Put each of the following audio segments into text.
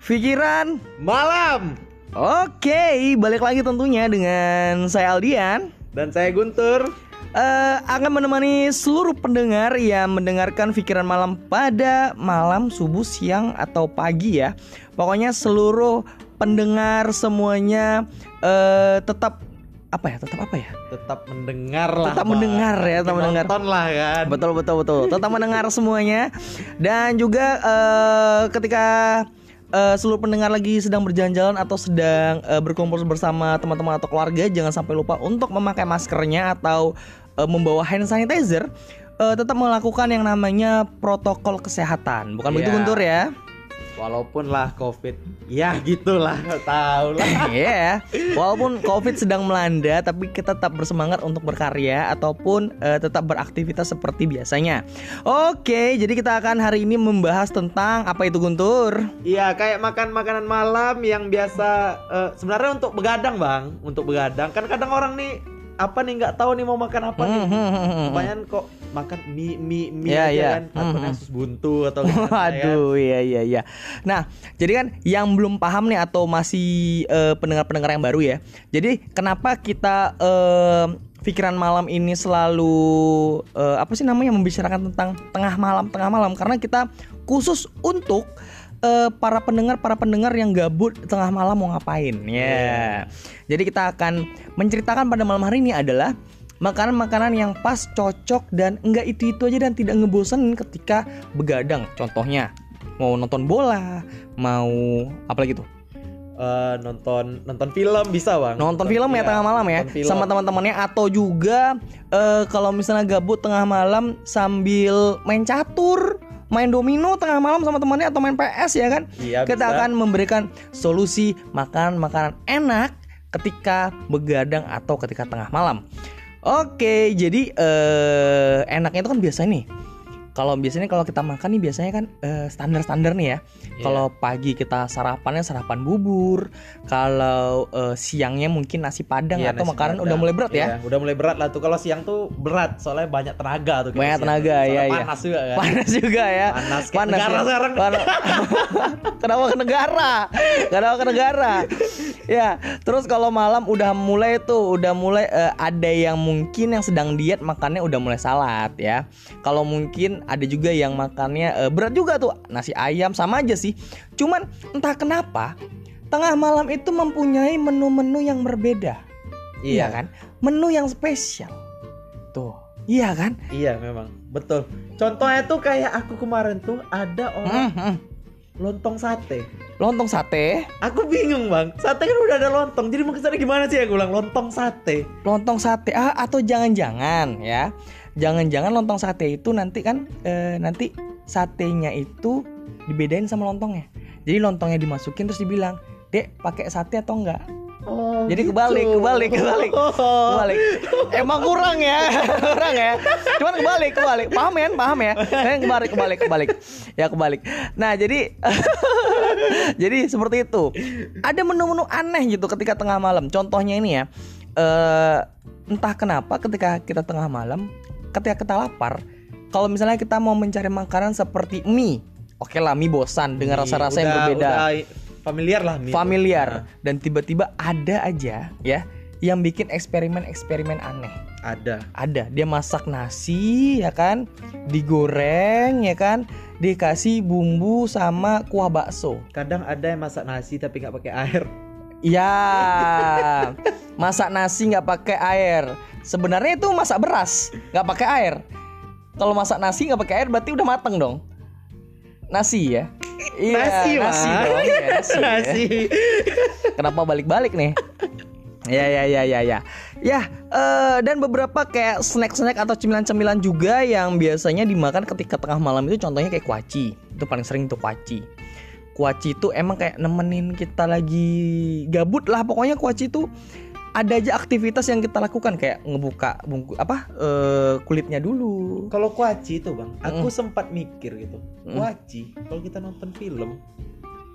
Pikiran Malam Oke, balik lagi tentunya dengan saya Aldian Dan saya Guntur Eh, akan menemani seluruh pendengar yang mendengarkan pikiran malam pada malam, subuh, siang, atau pagi ya. Pokoknya seluruh pendengar semuanya eh, tetap apa ya? Tetap apa ya? Tetap mendengar lah Tetap Pak. mendengar ya, tetap mendengar. Nonton lah kan Betul betul betul. Tetap mendengar semuanya dan juga eh, ketika eh, seluruh pendengar lagi sedang berjalan-jalan atau sedang eh, berkumpul bersama teman-teman atau keluarga, jangan sampai lupa untuk memakai maskernya atau eh, membawa hand sanitizer. eh, tetap melakukan yang namanya protokol kesehatan. Bukan begitu Iya. Guntur ya? Walaupun lah covid Ya gitulah. Tahu lah Iya, walaupun COVID sedang melanda, tapi kita tetap bersemangat untuk berkarya ataupun eh, tetap beraktivitas seperti biasanya. Oke, jadi kita akan hari ini membahas tentang apa itu Guntur? Iya kayak makan makanan malam Yang biasa eh, Sebenarnya untuk begadang bang. Untuk begadang. Kan kadang orang nih Apa nih nggak tahu nih mau makan apa nih Hmm, Kebanyakan kok makan mie mie mie Iya, aja iya. kan atau Hmm. Asus buntu atau. Waduh, iya iya iya. Nah, jadi kan yang belum paham nih atau masih eh, pendengar-pendengar yang baru ya. Jadi kenapa kita eh, pikiran malam ini selalu eh, apa sih namanya membicarakan tentang tengah malam tengah malam karena kita khusus untuk eh, para pendengar para pendengar yang gabut tengah malam mau ngapain. Ya. Jadi kita akan menceritakan pada malam hari ini adalah makanan-makanan yang pas cocok dan enggak itu itu aja dan tidak ngebosenin ketika begadang. Contohnya mau nonton bola mau apa lagi tuh? Eh, nonton nonton film bisa bang. Nonton film ya iya, tengah malam ya. nonton sama teman-temannya atau juga eh, kalau misalnya gabut tengah malam sambil main catur main domino tengah malam sama temannya atau main PS ya kan Iya, kita bisa. akan memberikan solusi makanan-makanan enak ketika begadang atau ketika tengah malam. Oke, jadi eh, enaknya itu kan biasa nih. Kalau biasanya kalau kita makan nih biasanya kan eh, standar-standar nih ya. Iya. Kalau pagi kita sarapannya sarapan bubur, kalau eh, siangnya mungkin nasi padang Iya, atau nasi makanan padang. udah mulai berat ya. Iya, udah mulai berat lah tuh kalau siang tuh berat soalnya banyak tenaga tuh Banyak tenaga, tuh. Soalnya iya, iya. panas juga kan Panas juga ya. Panas kayak negara ya. sekarang. Pan- Kenapa ke negara? Kenapa ke negara? ya, terus kalau malam udah mulai tuh, udah mulai eh, ada yang mungkin yang sedang diet makannya udah mulai salad ya. Kalau mungkin ada juga yang makannya eh, berat juga tuh, nasi ayam sama aja sih. Cuman entah kenapa tengah malam itu mempunyai menu-menu yang berbeda. Iya kan? Menu yang spesial. Tuh. Iya kan? Iya memang betul contohnya tuh kayak aku kemarin tuh ada orang Hmm, hmm. lontong sate Lontong sate, aku bingung bang sate kan udah ada lontong jadi maksudnya gimana sih aku bilang lontong sate lontong sate ah atau jangan-jangan ya. Jangan-jangan lontong sate itu nanti kan eh, nanti satenya itu dibedain sama lontongnya. Jadi lontongnya dimasukin terus dibilang, "Dek, pakai sate atau enggak?" oh Jadi kebalik, kebalik, kebalik. Kebalik. Emang kurang ya, kurang ya. Cuman kebalik, kebalik. Paham ya? Paham ya? Eh, kebalik, kebalik, kebalik. Ya kebalik. Nah, jadi jadi seperti itu. Ada menu-menu aneh gitu ketika tengah malam. Contohnya ini ya. eh entah kenapa ketika kita tengah malam, ketika kita lapar, kalau misalnya kita mau mencari makanan seperti mie, oke lah mie bosan dengan rasa-rasa yang berbeda. udah familiar lah mie familiar. Nah, dan tiba-tiba ada aja ya yang bikin eksperimen-eksperimen aneh. ada. Ada. Dia masak nasi ya kan, digoreng ya kan, dikasih bumbu sama kuah bakso. kadang ada yang masak nasi tapi nggak pakai air Ya, masak nasi nggak pakai air. Sebenarnya itu masak beras, nggak pakai air. Kalau masak nasi nggak pakai air berarti udah mateng dong. Nasi ya. Iya, nasi nasi dong. Iya, nasi, ya. nasi Kenapa balik-balik nih? Ya ya ya ya ya. Ya, eh, dan beberapa kayak snack-snack atau cemilan-cemilan juga yang biasanya dimakan ketika tengah malam itu contohnya kayak kuaci. Itu paling sering tuh kuaci. Kuaci itu emang kayak nemenin kita lagi gabut lah pokoknya kuaci itu ada aja aktivitas yang kita lakukan kayak ngebuka bungku apa eh, kulitnya dulu. kalau kuaci itu bang aku Mm. sempat mikir gitu Mm. kuaci kalau kita nonton film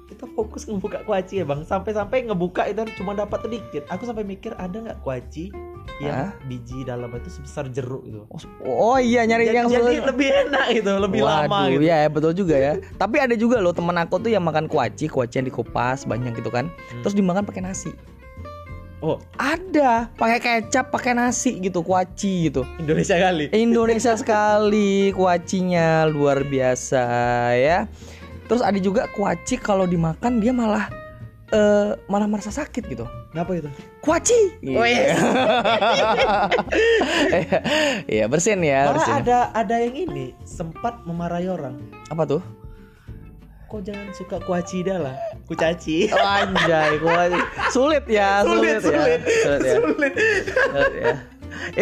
kita fokus ngebuka kuaci ya bang sampai-sampai ngebuka itu cuma dapat sedikit aku sampai mikir ada nggak kuaci yang Hah? biji dalam itu sebesar jeruk itu. Oh iya nyari Jadi, yang jadi sebelum- lebih enak gitu, lebih lama Waduh, gitu. ya betul juga ya. Tapi ada juga loh temen aku tuh yang makan kuaci, kuaci yang dikupas banyak gitu kan. Hmm. Terus dimakan pakai nasi. Oh, Ada, pakai kecap, pakai nasi gitu, kuaci gitu. Indonesia kali. Indonesia sekali kuacinya luar biasa ya. Terus ada juga kuaci kalau dimakan dia malah eh malah merasa sakit gitu. Kenapa itu? Kuaci. Oh, yes. Iya bersin ya. Malah bersin. ada ada yang ini sempat memarahi orang. Apa tuh? Kok jangan suka kuaci dah lah, kucaci. Oh, anjay, kuaci. Sulit ya, sulit, Sulit, ya. sulit. ya. Sulit. Sulit ya.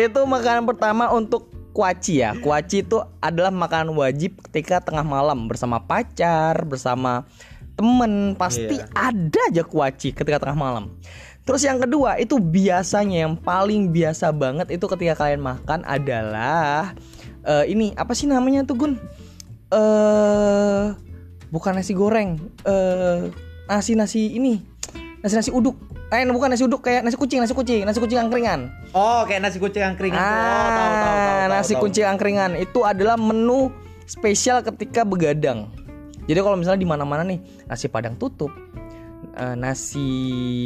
Itu makanan pertama untuk kuaci ya. Kuaci itu adalah makanan wajib ketika tengah malam bersama pacar, bersama temen. Pasti Iya. ada aja kuaci ketika tengah malam. Terus yang kedua itu biasanya yang paling biasa banget itu ketika kalian makan adalah eh, ini apa sih namanya tuh Gun? Eh bukan nasi goreng, eh nasi nasi ini nasi nasi uduk. Eh bukan nasi uduk kayak nasi kucing, nasi kucing, nasi kucing angkringan. Oh, kayak nasi kucing angkringan. Ah. Oh, tahu tahu tahu. tahu, nasi tahu. kucing angkringan itu adalah menu spesial ketika begadang. Jadi kalau misalnya di mana-mana nih nasi padang tutup, eh, nasi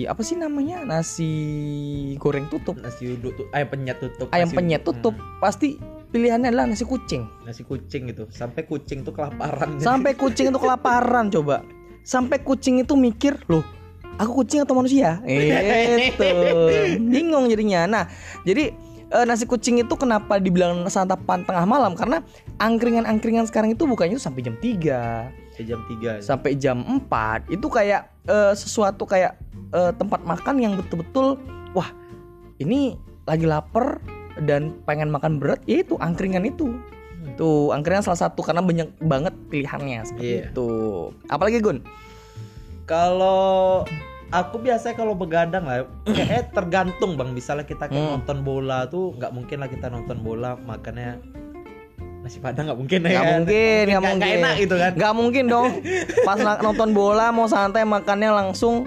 apa sih namanya nasi goreng tutup, Nasi uduk tuh, ayam penyet tutup. ayam penyet uduk. tutup, pasti pilihannya adalah nasi kucing. Hmm, nasi kucing gitu. Sampai kucing tuh kelaparan. Sampai kucing itu kelaparan coba. Sampai kucing itu mikir, loh, aku kucing atau manusia? Itu bingung jadinya. Nah, jadi eh, nasi kucing itu kenapa dibilang santapan tengah malam? Karena angkringan-angkringan sekarang itu bukannya itu sampai jam 3 Sampai jam 3. sampai jam 4 itu kayak eh, sesuatu kayak eh, tempat makan yang betul-betul wah ini lagi lapar dan pengen makan berat ya itu angkringan itu tuh angkringan salah satu karena banyak banget pilihannya seperti Iya. itu apalagi Gun Kalau aku biasanya kalau begadang lah, kayak tergantung bang. Misalnya kita kayak Hmm. nonton bola tuh, nggak mungkin lah kita nonton bola makannya nasi padang nggak mungkin ya. nggak kan? mungkin nggak mungkin nggak enak gitu kan. nggak mungkin dong pas nonton bola mau santai makannya langsung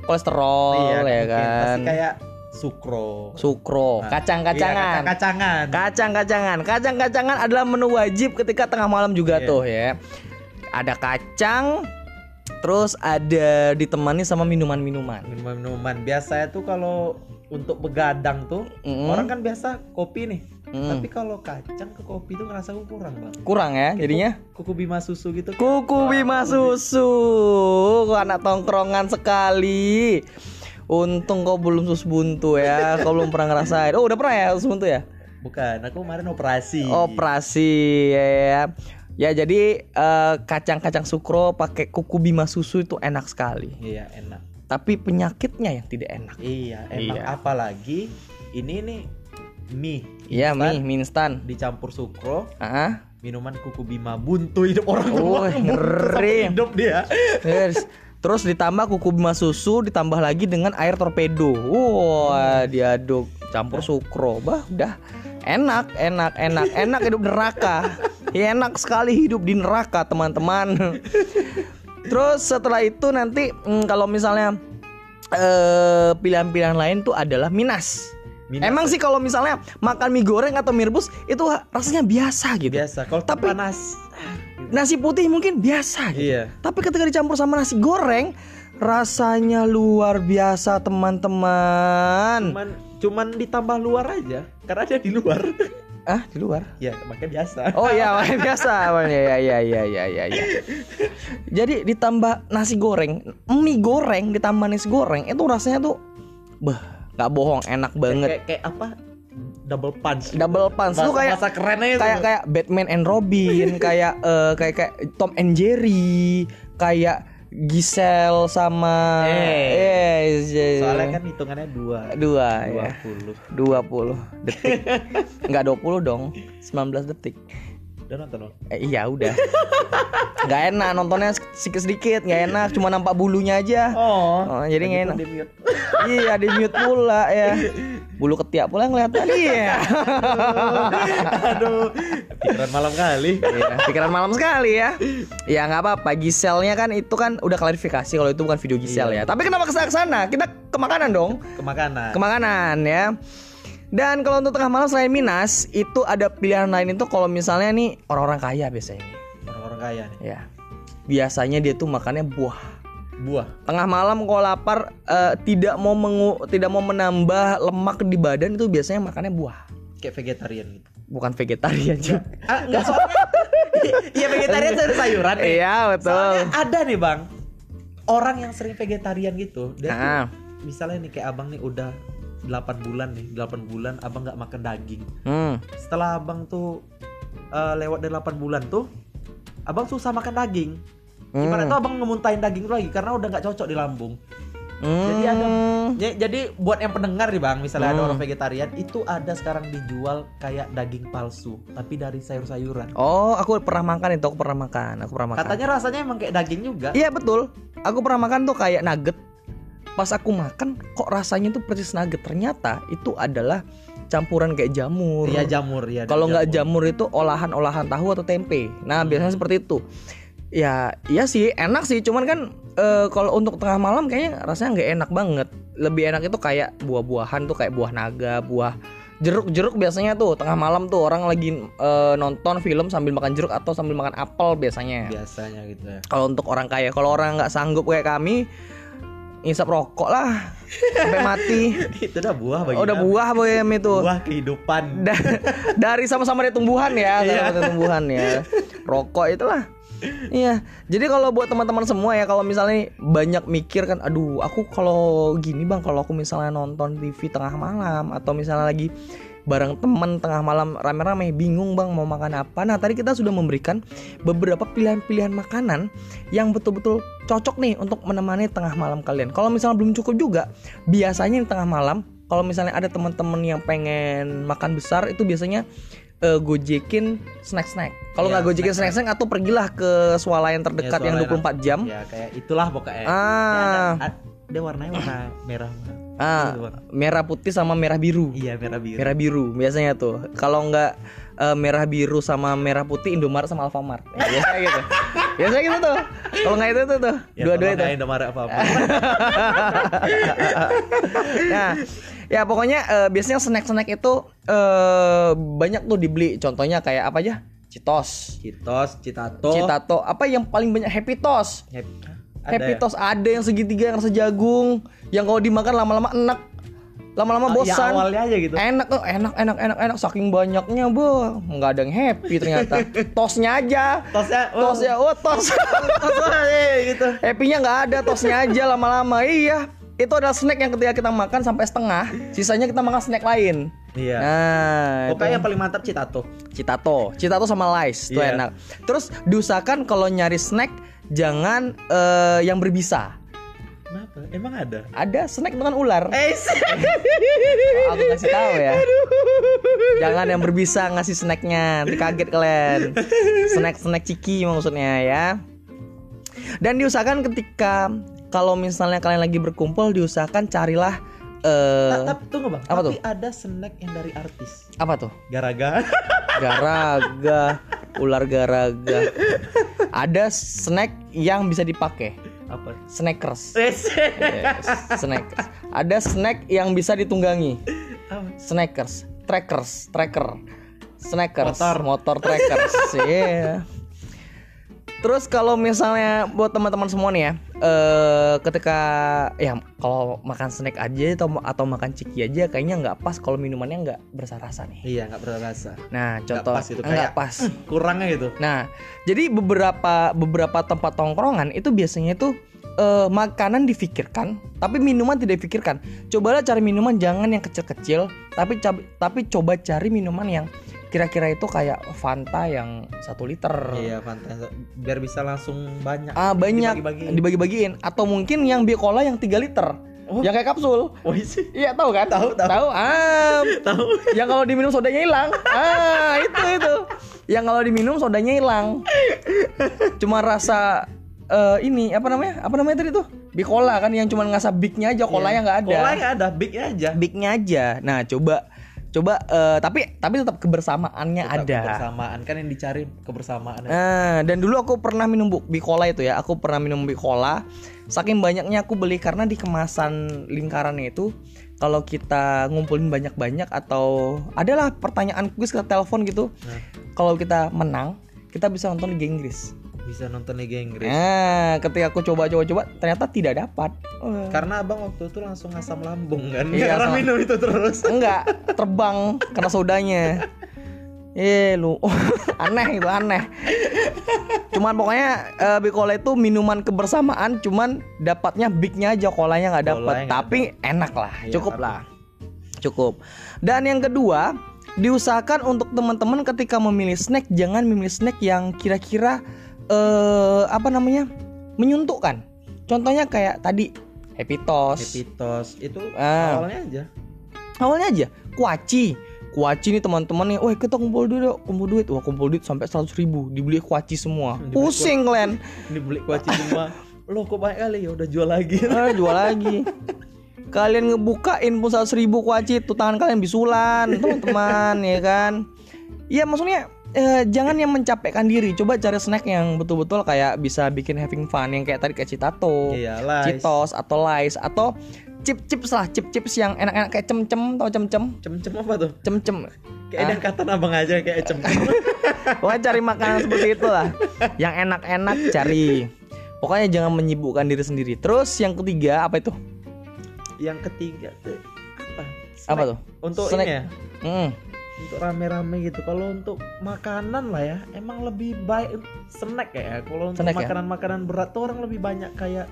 kolesterol Iya, ya mungkin. kan Pasti kayak sukro. sukro Nah, kacang-kacangan Iya, kacang-kacangan. Kacang-kacangan. Kacang-kacangan adalah menu wajib ketika tengah malam juga Iya. tuh ya. Ada kacang, terus ada ditemani sama minuman-minuman. Minuman-minuman. Biasanya tuh kalau untuk begadang tuh, Mm-mm. orang kan biasa kopi nih. Mm. Tapi kalau kacang ke kopi tuh ngerasa aku kurang bang. Kurang ya jadinya. Kuku bima susu gitu. Kuku Bima Susu. Kok anak tongkrongan sekali. Untung kau belum sus buntu ya. Kau belum pernah ngerasain. Oh, udah pernah ya sus buntu ya? Bukan, aku kemarin operasi. Operasi ya. ya. Ya jadi eh, kacang-kacang sukro pakai kuku Bima Susu itu enak sekali. Iya, enak. Tapi penyakitnya yang tidak enak. Iya, emang Iya. apalagi ini nih mie Iya mie, mie instan. dicampur sukro, Ah, minuman kuku bima buntu hidup orang Oh, tua. Sampai ngeri. hidup dia. terus, terus ditambah kuku bima susu, ditambah lagi dengan air torpedo. Wah, diaduk campur sukro. Bah, udah enak, enak, enak, enak hidup neraka. Ya, enak sekali hidup di neraka, teman-teman. Terus setelah itu nanti mm, kalau misalnya eh pilihan-pilihan lain tuh adalah minas. Minas Emang sih kalau misalnya makan mie goreng atau mie rebus itu rasanya biasa gitu. biasa. Kalau Tapi- tapi panas. Nasi putih mungkin biasa gitu. Iya. Tapi ketika dicampur sama nasi goreng, rasanya luar biasa teman-teman. Cuman cuman ditambah luar aja karena dia di luar. Ah, di luar. ya, makanya biasa. Oh iya, makanya biasa ya ya ya ya ya ya. Jadi ditambah nasi goreng, mie goreng ditambah nasi goreng itu rasanya tuh bah, nggak bohong, enak banget. Kayak, kayak apa? Double punch. Double punch Bahasa, tuh kayak bahasa kerennya itu. kayak kayak Batman and Robin, kayak eh, kayak kayak Tom and Jerry, kayak Giselle sama Eh. eh, Soalnya kan hitungannya dua. dua Dua ya. puluh. 20 detik. Enggak 20 dong, 19 detik. Udah nonton? Eh, iya udah. Nggak enak nontonnya sedikit-sedikit, nggak enak, cuma nampak bulunya aja. Oh. Oh, jadi nggak enak. Di mute. Iya, di mute pula ya. Bulu ketiak pula yang kelihatan. Iya. Aduh, pikiran malam kali. Iya, pikiran malam sekali ya. Ya nggak apa-apa. Giselle-nya kan itu kan udah klarifikasi kalau itu bukan video Giselle Iya. ya. Tapi kenapa ke sana ke sana? Kita ke makanan dong. Ke makanan. Ke makanan ya. Dan kalau untuk tengah malam selain Minas, itu ada pilihan lain itu kalau misalnya nih orang-orang kaya biasanya. Orang-orang kaya nih. Ya. Biasanya dia tuh makannya buah. Buah. Tengah malam kalau lapar eh, tidak mau mengu tidak mau menambah lemak di badan itu biasanya makannya buah. Kayak vegetarian gitu. Bukan vegetarian juga. Ah, enggak soalnya. Iya vegetarian sayur sayuran. Iya, betul. Soalnya ada nih, Bang. Orang yang sering vegetarian gitu, dia tuh Nah. misalnya nih kayak Abang nih udah 8 bulan nih, 8 bulan Abang nggak makan daging. Hmm. Setelah Abang tuh eh, lewat dari 8 bulan tuh Abang susah makan daging. Gimana Hmm. tuh Abang ngemuntahin daging tuh lagi karena udah nggak cocok di lambung. Jadi ada Hmm. Ya, jadi buat yang pendengar nih bang, misalnya ada Hmm. orang vegetarian, itu ada sekarang dijual kayak daging palsu, tapi dari sayur-sayuran. Oh, aku pernah makan itu, aku pernah makan, aku pernah makan. Katanya rasanya emang kayak daging juga. Iya betul. Aku pernah makan tuh kayak nugget. Pas aku makan kok rasanya tuh persis nugget. Ternyata itu adalah campuran kayak jamur. Iya jamur ya. Kalau nggak jamur itu olahan-olahan tahu atau tempe. Nah biasanya seperti itu. Ya, iya sih, enak sih. Cuman kan eh, kalau untuk tengah malam kayaknya rasanya nggak enak banget. Lebih enak itu kayak buah-buahan tuh kayak buah naga, buah jeruk-jeruk biasanya tuh tengah malam tuh orang lagi eh, nonton film sambil makan jeruk atau sambil makan apel biasanya. biasanya gitu ya. Kalau untuk orang kaya, kalau orang nggak sanggup kayak kami, ngisap rokok lah sampai mati. itu udah buah bagi Oh, udah buah boyem itu. Buah kehidupan. Da- dari sama-sama dari tumbuhan ya, Iya. sama dari tumbuhan ya. Rokok itulah. Iya. Jadi kalau buat teman-teman semua ya, kalau misalnya banyak mikir kan, aduh, aku kalau gini bang, kalau aku misalnya nonton TV tengah malam atau misalnya lagi bareng temen tengah malam rame-rame bingung bang mau makan apa. Nah tadi kita sudah memberikan beberapa pilihan-pilihan makanan yang betul-betul cocok nih untuk menemani tengah malam kalian. Kalau misalnya belum cukup juga, biasanya di tengah malam kalau misalnya ada teman-teman yang pengen makan besar itu biasanya eh, gojekin snack-snack. Kalau Iya, nggak gojekin snack-snack. atau pergilah ke swalayan terdekat Ya, yang swalayan. 24 jam. Ya kayak itulah pokoknya. Ah. Ya, dia warnanya warna merah. Ah, merah putih sama merah biru. Iya merah biru. Merah biru biasanya tuh. Kalau nggak eh, merah biru sama merah putih Indomaret sama Alfamart. Ya, biasanya gitu. biasanya gitu tuh. Kalau nggak itu tuh tuh. Ya, Dua-dua itu. Indomaret apa apa. nah, ya pokoknya eh, biasanya snack-snack itu eh banyak tuh dibeli. Contohnya kayak apa aja? Citos, Citos, Citato. Citato. Apa yang paling banyak Happy Toast? Happy, Happy ya? Toast ada yang segitiga yang rasa jagung, yang kalau dimakan lama-lama enak. Lama-lama Ah, bosan. Ya awalnya aja gitu. Enak tuh, enak, enak, enak, enak. Saking banyaknya, bu, nggak ada yang happy ternyata. Tosnya aja, Tosnya, oh, tosnya, oh tos. tos aja gitu. Happynya nggak ada, tosnya aja lama-lama. Iya, itu adalah snack yang ketika kita makan sampai setengah, sisanya kita makan snack lain. Iya. Nah, Pokoknya itu yang paling mantap Citato. Citato, Citato sama Lice itu Iya. enak. Terus diusahakan kalau nyari snack jangan eh, yang berbisa. Kenapa? Emang ada? Ada snack dengan ular. Eh, Aku kasih tahu ya. Jangan yang berbisa ngasih snacknya, nanti kaget kalian. Snack snack ciki maksudnya ya. Dan diusahakan ketika kalau misalnya kalian lagi berkumpul, diusahakan carilah eh tapi tunggu bang. Apa tapi ada snack yang dari artis. apa tuh? Garaga. Garaga, ular garaga. Ada snack yang bisa dipakai. Apa? Snackers. Yes, snackers. Ada snack yang bisa ditunggangi. Apa? Snackers, trackers, tracker, snackers, Motor. motor trackers, iya. Terus kalau misalnya buat teman-teman semua nih ya, eh ketika ya kalau makan snack aja atau atau makan ciki aja kayaknya nggak pas kalau minumannya nggak berasa-rasa nih. Iya nggak berasa. Nah, Nggak contoh pas itu, nggak kayak- pas. Kurangnya gitu. Nah, jadi beberapa beberapa tempat tongkrongan itu biasanya tuh eh, makanan difikirkan, tapi minuman tidak difikirkan. Cobalah cari minuman jangan yang kecil-kecil, tapi tapi coba cari minuman yang kira-kira itu kayak Fanta yang satu liter. Iya, Fanta. Biar bisa langsung banyak. Ah banyak Dibagi-bagi. dibagi-bagiin atau mungkin yang Bicola yang 3 liter. Oh. Yang kayak kapsul. Oh sih. Iya tahu kan? Tahu, tahu. Tahu. Ah, Tahu. yang kalau diminum sodanya hilang. Ah, itu itu. Yang kalau diminum sodanya hilang. Cuma rasa eh, ini apa namanya? Apa namanya tadi tuh? Bicola kan yang cuma ngasah bignya aja, kolanya nggak ada. Kolanya nggak ada, big aja. Bignya aja. Nah, coba coba eh, tapi tapi tetap kebersamaannya Tetap ada. Kebersamaan kan yang dicari kebersamaan. Nah, dan dulu aku pernah minum Bicola itu ya. Aku pernah minum Bicola. Saking banyaknya aku beli karena di kemasan lingkarannya itu kalau kita ngumpulin banyak-banyak atau adalah pertanyaan kuis ke telepon gitu. Nah. Kalau kita menang, kita bisa nonton Liga Inggris. Bisa nonton Liga Inggris. Nah, ketika aku coba-coba-coba ternyata tidak dapat. Eh, Karena abang waktu itu langsung asam lambung kan. Iya, Karena asam- minum itu terus. enggak terbang karena sodanya. Eh lu aneh itu aneh. Cuman pokoknya eh, Big Cola itu minuman kebersamaan, cuman dapatnya bignya aja kolanya nggak dapat. Tapi enak lah, Iya, cukup tapi- lah, cukup. Dan yang kedua diusahakan untuk teman-teman ketika memilih snack jangan memilih snack yang kira-kira eh apa namanya menyuntukkan. Contohnya kayak tadi Happy Toast. Happy Toast itu Ah. awalnya aja. awalnya aja kuaci kuaci nih teman-teman nih, wah kita kumpul duit yuk, kumpul duit, wah kumpul duit sampai 100 ribu, dibeli kuaci semua, Dibeli pusing kalian, Ini beli kuaci semua. Loh kok banyak kali ya udah jual lagi. ah, jual lagi, kalian ngebukain pun 100 ribu kuaci, tuh tangan kalian bisulan, teman-teman, ya kan, ya maksudnya eh, jangan yang mencapekkan diri, coba cari snack yang betul-betul kayak bisa bikin having fun, yang kayak tadi kayak Citato, Iya lah. Citos atau Lays atau chip-chips lah, chip-chips yang enak-enak kayak cem-cem, tau cem-cem, Cem-cem apa tuh? cem-cem, Kayak ada angkatan abang aja kayak cem. Pokoknya cari makanan seperti itulah. Yang enak-enak cari. Pokoknya jangan menyibukkan diri sendiri. Terus yang ketiga apa itu? Yang ketiga tuh apa? Apa Snack. tuh? Untuk Snack. ini ya. Hmm. Untuk rame-rame gitu. Kalau untuk makanan lah ya, emang lebih baik snack ya. Kalau untuk ya? makanan-makanan berat tuh orang lebih banyak kayak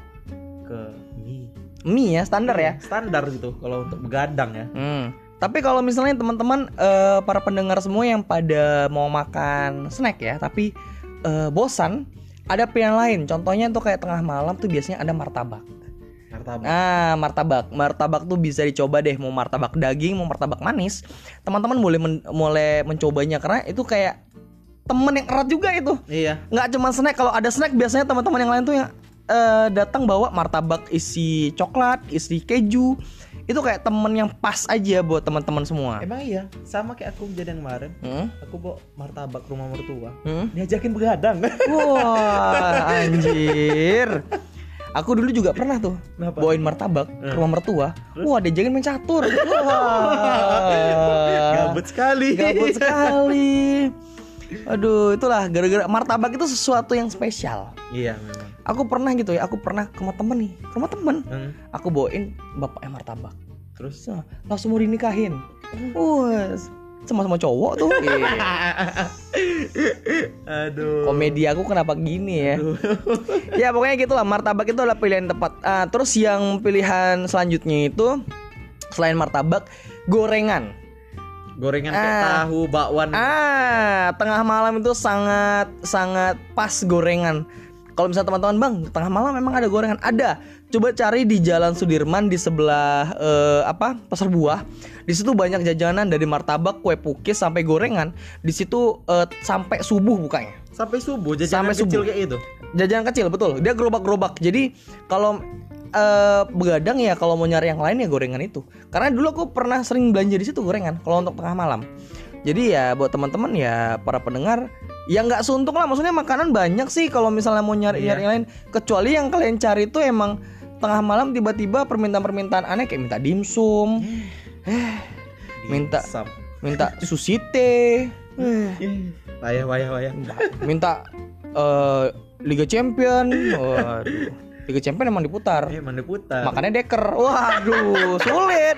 ke mie. Mie ya standar ya. Standar gitu kalau untuk begadang ya. Hmm. Tapi kalau misalnya teman-teman eh, para pendengar semua yang pada mau makan snack ya, tapi eh, bosan, ada pilihan lain. Contohnya tuh kayak tengah malam tuh biasanya ada martabak. Martabak. Nah, martabak. Martabak tuh bisa dicoba deh mau martabak daging, mau martabak manis. Teman-teman boleh men- mulai mencobanya karena itu kayak temen yang erat juga itu. Iya. Nggak cuma snack, kalau ada snack biasanya teman-teman yang lain tuh yang eh, datang bawa martabak isi coklat, isi keju. Itu kayak temen yang pas aja buat teman-teman semua. Emang iya, sama kayak aku kejadian kemarin. Hmm? Aku bawa martabak rumah mertua. Hmm? Diajakin begadang. Wah, anjir. Aku dulu juga pernah tuh Kenapa? bawain martabak ke rumah mertua. Terus? Wah, diajakin main catur. Wah. Gabut sekali. Gabut sekali. Aduh, itulah gara-gara martabak itu sesuatu yang spesial. Iya memang. Aku pernah gitu ya, aku pernah ke rumah temen nih, ke rumah temen. Hmm. Aku bawain bapaknya martabak. Terus Terus, langsung mau dinikahin. Wah, sama-sama cowok tuh. Iya. Aduh. Komedi aku kenapa gini ya? ya pokoknya gitulah martabak itu adalah pilihan tepat. Ah, terus yang pilihan selanjutnya itu selain martabak gorengan. Gorengan kayak Ah. tahu, bakwan. Ah, tengah malam itu sangat sangat pas gorengan. Kalau misalnya teman-teman bang, tengah malam memang ada gorengan. Ada. Coba cari di Jalan Sudirman di sebelah eh, apa pasar buah. Di situ banyak jajanan dari martabak, kue pukis sampai gorengan. Di situ eh, sampai subuh bukanya. Sampai subuh jajanan Sampai kecil subuh. kayak itu. Jajanan kecil betul. Dia gerobak-gerobak. Jadi kalau eh, begadang ya kalau mau nyari yang lain ya gorengan itu. Karena dulu aku pernah sering belanja di situ gorengan kalau untuk tengah malam. Jadi ya buat teman-teman ya para pendengar ya nggak suntuk lah maksudnya makanan banyak sih kalau misalnya mau nyari Iya. nyari yang lain kecuali yang kalian cari itu emang tengah malam tiba-tiba permintaan-permintaan aneh kayak minta dimsum Minta. Sam. minta sushi teh eh, Wayah wayah wayah. minta eh, Liga Champion waduh Liga Champion emang diputar Eh mana putar. makanya deker waduh sulit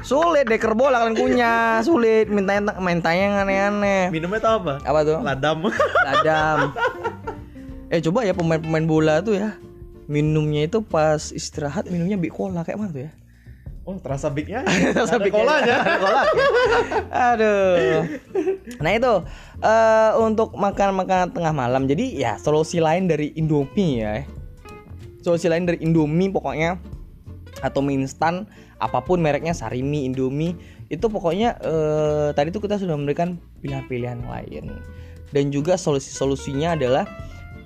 sulit deker bola kalian punya sulit mintanya mintanya yang aneh-aneh Minumnya tau apa? apa tuh Ladam. Ladam. Eh coba ya pemain-pemain bola tuh ya minumnya itu pas istirahat minumnya big cola kayak mana tuh ya? Oh terasa bignya. Terasa Ada big- kolanya. Ada. Aduh. Nah itu eh, untuk makan-makanan tengah malam. Jadi ya solusi lain dari Indomie ya. Solusi lain dari Indomie pokoknya atau mie instan apa pun mereknya Sarimi, Indomie itu pokoknya eh, tadi tuh kita sudah memberikan pilihan-pilihan lain dan juga solusi-solusinya adalah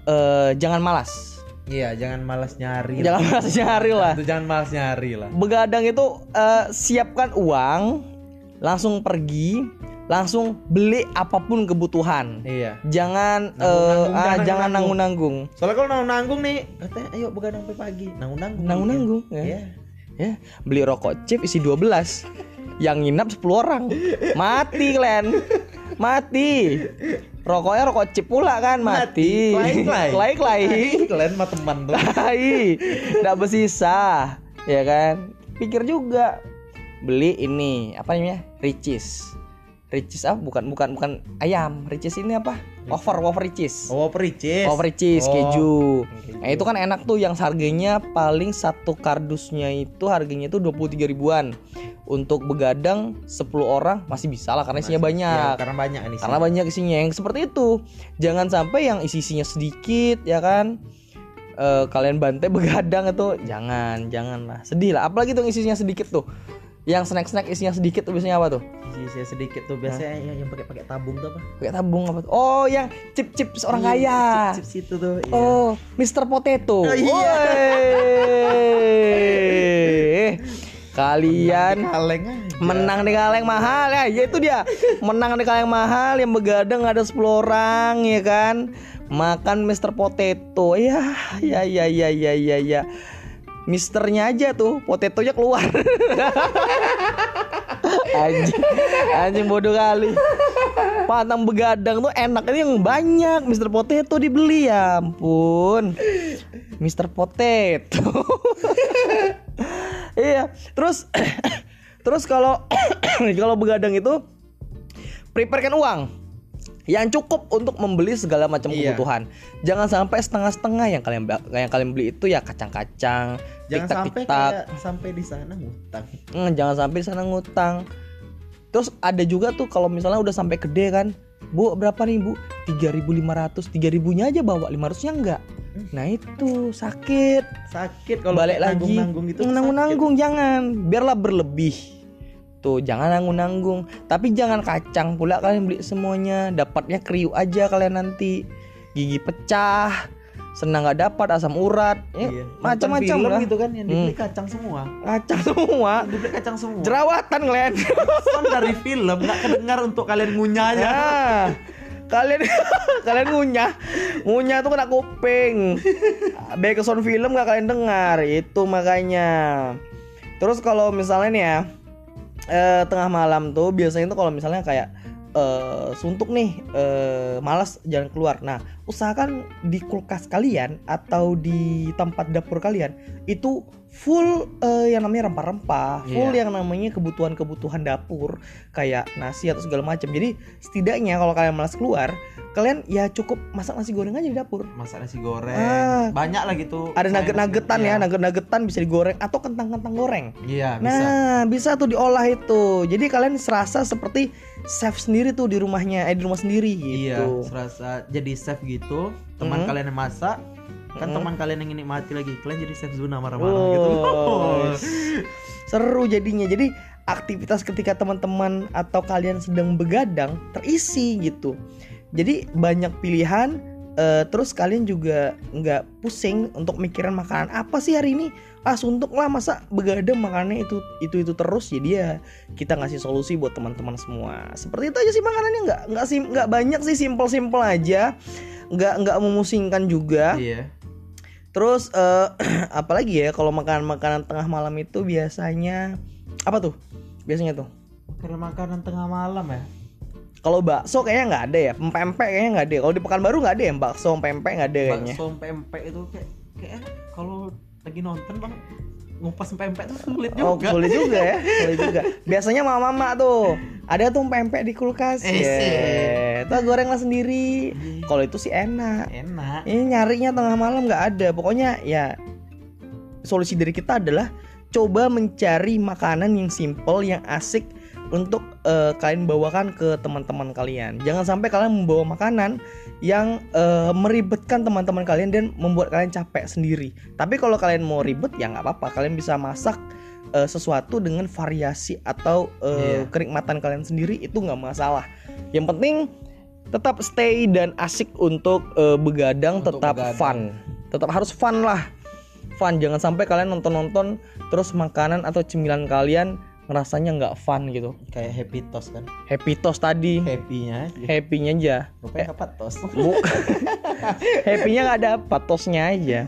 eh, jangan malas Iya jangan malas nyari. jangan malas nyari lah Itu jangan malas nyari lah. begadang itu eh, siapkan uang langsung pergi langsung beli apa pun kebutuhan Iya. jangan eh, Nanggung-nanggung, ah, jangan nanggung. nanggung-nanggung Soalnya kalau nanggung nanggung nih, katanya ayo begadang sampai pagi. Nanggung nanggung. Nanggung-nanggung, ya. Iya. ya beli rokok chip isi 12 yang nginap 10 orang mati kalian mati. Rokoknya rokok chip pula kan mati. Klai-klai. klai Kalian mah teman tuh. nggak bersisa ya kan? Pikir juga. Beli ini apa namanya? Ricis. Ricis apa? Bukan bukan bukan ayam. Ricis ini apa wafer wafer ricis Oh, pericis. Wafer cheese Oh. keju. Keju. Nah, itu kan enak tuh yang harganya paling satu kardusnya itu harganya itu 23 ribuan. Untuk begadang 10 orang masih bisa lah karena isinya Masih- banyak. ya, karena banyak nih. Karena banyak isinya yang seperti itu. Jangan sampai yang isi-isinya sedikit ya kan. Eh, kalian bantai begadang itu jangan, janganlah. Sedih lah apalagi tuh yang isinya sedikit tuh. Yang snack-snack isinya sedikit tuh biasanya apa tuh? Isi sedikit tuh biasanya yang, yang pakai pakai tabung tuh apa? Pakai tabung apa tuh? Oh, yang chip-chip seorang Iya, kaya. Chips itu tuh. iya. Oh, Mr. Potato. Oh, iya. Kalian kaleng aja. menang di kaleng mahal ya, ya itu dia. Menang di kaleng mahal yang begadang ada 10 orang ya kan. Makan Mr. Potato. Ya, ya ya ya ya ya ya. Misternya aja tuh, potetonya keluar. anjing, anjing bodoh kali. Pantang begadang tuh enaknya yang banyak. Mr. Potato dibeli ya ampun. Mr. Potato. iya, terus terus kalau kalau begadang itu preparekan uang yang cukup untuk membeli segala macam Iya. kebutuhan. Jangan sampai setengah-setengah yang kalian yang kalian beli itu ya kacang-kacang, Jangan sampai tiktak-tiktak. kayak sampai di sana ngutang. Hmm, jangan sampai di sana ngutang. Terus ada juga tuh kalau misalnya udah sampai gede kan, Bu, berapa nih, Bu? 3.500. 3.000-nya aja bawa, 500-nya enggak. Nah, itu sakit. Sakit kalau Balik lagi. nanggung-nanggung gitu. Nanggung-nanggung jangan. Biarlah berlebih. Tuh, jangan nanggung-nanggung. Tapi jangan kacang pula kalian beli semuanya. Dapatnya kriuk aja kalian nanti. Gigi pecah. Senang nggak dapat asam urat. Ya, Iya. Macam-macam lah. gitu kan yang dibeli Hmm. kacang semua. Kacang semua. Yang dibeli kacang semua. Jerawatan kalian. Sound dari film nggak kedengar untuk kalian ngunyahnya. Nah, kalian kalian ngunyah, ngunyah tuh kena kuping. Background film nggak kalian dengar, itu makanya. Terus kalau misalnya nih ya, eh, tengah malam tuh biasanya tuh kalau misalnya kayak eh, suntuk nih, eh, malas jalan keluar. Nah, usahakan di kulkas kalian atau di tempat dapur kalian itu full eh, yang namanya rempah-rempah, full Iya. yang namanya kebutuhan-kebutuhan dapur kayak nasi atau segala macam. Jadi setidaknya kalau kalian malas keluar, kalian ya cukup masak nasi goreng aja di dapur. Masak nasi goreng. Ah. Banyak lah gitu. Ada nugget-nuggetan ya, iya. nugget-nuggetan bisa digoreng atau kentang-kentang goreng. Iya, bisa. Nah, bisa tuh diolah itu. Jadi kalian serasa seperti chef sendiri tuh di rumahnya, eh di rumah sendiri Iya, gitu. serasa jadi chef gitu. Teman Mhm. kalian yang masak, kan Mhm. teman kalian yang nikmati lagi. Kalian jadi chef Zuna marah-marah gitu. Oh, seru jadinya. Jadi aktivitas ketika teman-teman atau kalian sedang begadang terisi gitu. Jadi banyak pilihan. Eh, terus kalian juga nggak pusing untuk mikirin makanan apa sih hari ini ah suntuk lah masa begadang makannya itu itu itu terus jadi ya kita ngasih solusi buat teman-teman semua seperti itu aja sih makanannya nggak nggak sim nggak banyak sih simple simple aja nggak nggak memusingkan juga Iya. Terus eh apalagi ya kalau makanan-makanan tengah malam itu biasanya apa tuh? Biasanya tuh. Karena makanan tengah malam ya. Kalau bakso kayaknya nggak ada ya. Pempek kayaknya nggak ada. Kalau di Pekanbaru nggak ada ya bakso pempek nggak ada kayaknya. Bakso pempek itu kayak kayak kalau lagi nonton bang ngupas pempek itu sulit Oh, juga. sulit juga ya. Sulit juga. Biasanya mama-mama tuh ada tuh pempek di kulkas. Eh, sih. Tuh gorenglah sendiri. Iya. Kalau itu sih enak. Enak. Ini nyarinya tengah malam nggak ada. Pokoknya ya solusi dari kita adalah coba mencari makanan yang simple, yang asik untuk eh, kalian bawakan ke teman-teman kalian. Jangan sampai kalian membawa makanan yang eh, meribetkan teman-teman kalian dan membuat kalian capek sendiri. Tapi kalau kalian mau ribet ya nggak apa-apa. Kalian bisa masak eh, sesuatu dengan variasi atau eh, Iya. kenikmatan kalian sendiri itu nggak masalah. Yang penting tetap stay dan asik untuk eh, begadang Untuk tetap begadang. fun tetap harus fun lah fun jangan sampai kalian nonton-nonton terus makanan atau cemilan kalian ngerasanya nggak fun gitu Kayak happy toast kan. happy toast tadi Happynya. happynya aja Rupanya apa toast? happynya nggak ada apa toastnya aja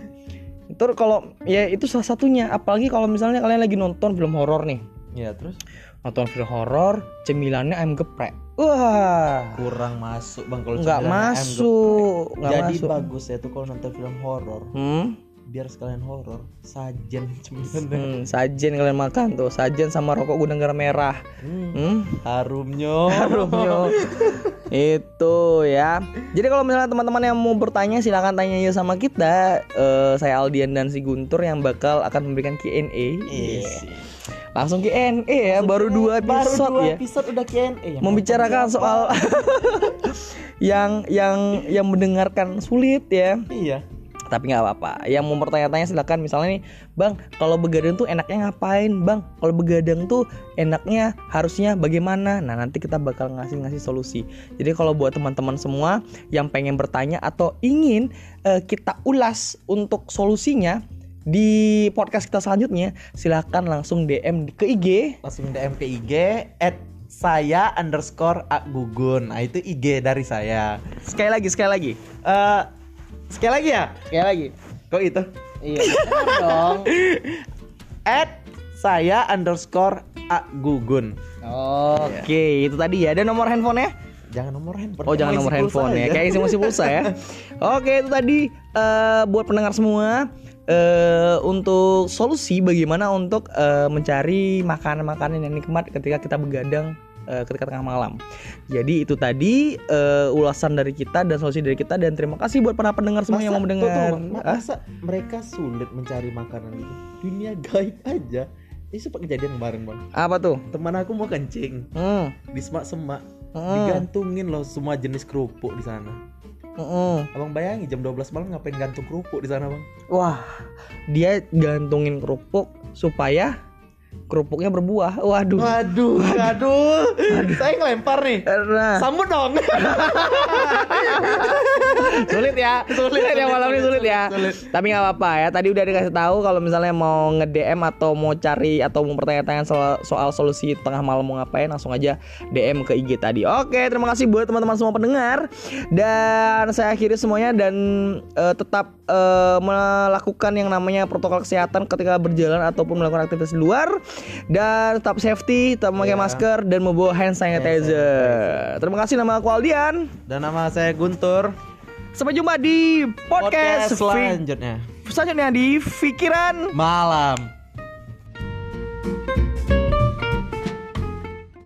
Terus kalau ya itu salah satunya. Apalagi kalau misalnya kalian lagi nonton film horor nih. Ya terus Nonton film horor, cemilannya ayam geprek. Wah, kurang masuk bang kalau nggak cemilan ayam masuk, geprek. Jadi masuk. bagus ya tuh kalau nonton film horor Hmm? Biar sekalian horor sajen cemilan. Hmm, sajen kalian makan tuh, sajen sama rokok gudang garam merah. Hmm. Hmm? Harumnya. Harumnya. itu ya. Jadi kalau misalnya teman-teman yang mau bertanya silahkan tanya aja sama kita. Eh, saya Aldian dan si Guntur yang bakal akan memberikan Q&A. Yes. Langsung Q&A ya, baru dua Baru episode dua ya. episode udah ya. Membicarakan soal yang yang yang mendengarkan sulit ya. Iya. Tapi nggak apa-apa. Yang mau bertanya-tanya silakan misalnya nih, Bang, kalau begadang tuh enaknya ngapain, Bang? Kalau begadang tuh enaknya harusnya bagaimana? Nah, nanti kita bakal ngasih-ngasih solusi. Jadi kalau buat teman-teman semua yang pengen bertanya atau ingin eh, kita ulas untuk solusinya di podcast kita selanjutnya, silakan langsung DM ke IG Langsung DM ke IG at saya underscore Gugun. Nah itu IG dari saya. sekali lagi, sekali lagi. Eh sekali lagi ya? Sekali lagi. Kok itu? Iya, dong. At saya underscore Gugun. Oke, itu tadi ya. Ada nomor handphonenya? Jangan nomor handphone. Oh jangan nomor handphone ya, kayak isi masih pulsa ya. Oke itu tadi eh, buat pendengar semua eh untuk solusi bagaimana untuk eh, mencari makanan-makanan yang nikmat ketika kita begadang eh, ketika tengah malam. Jadi itu tadi eh, ulasan dari kita dan solusi dari kita dan terima kasih buat para pendengar semua yang mau Masa- mendengar. tuh, tuh, Ah, masa mereka sulit mencari makanan itu? Dunia gaib aja. Ini sempat kejadian kemarin bang. apa tuh? Teman aku mau kencing Hmm. di semak-semak, Hmm. digantungin loh semua jenis kerupuk di sana. Hmm. Abang bayangi jam 12 malam ngapain gantung kerupuk di sana bang? Wah, dia gantungin kerupuk supaya kerupuknya berbuah. Waduh. Waduh, aduh, saya ngelempar nih. Nah. Sambut dong. sulit ya sulit, ya sulit, malam ini sulit, sulit ya sulit. tapi nggak apa-apa ya tadi udah dikasih tahu kalau misalnya mau nge DM atau mau cari atau mau bertanya-tanya soal, soal solusi tengah malam mau ngapain langsung aja DM ke IG tadi oke terima kasih buat teman-teman semua pendengar dan saya akhiri semuanya dan eh, tetap eh, melakukan yang namanya protokol kesehatan ketika berjalan ataupun melakukan aktivitas di luar dan tetap safety tetap memakai Ya. masker dan membawa hand sanitizer terima kasih nama aku Aldian Dan nama saya Guntur. Sampai jumpa di podcast, Podcast selanjutnya. selanjutnya di Pikiran Malam.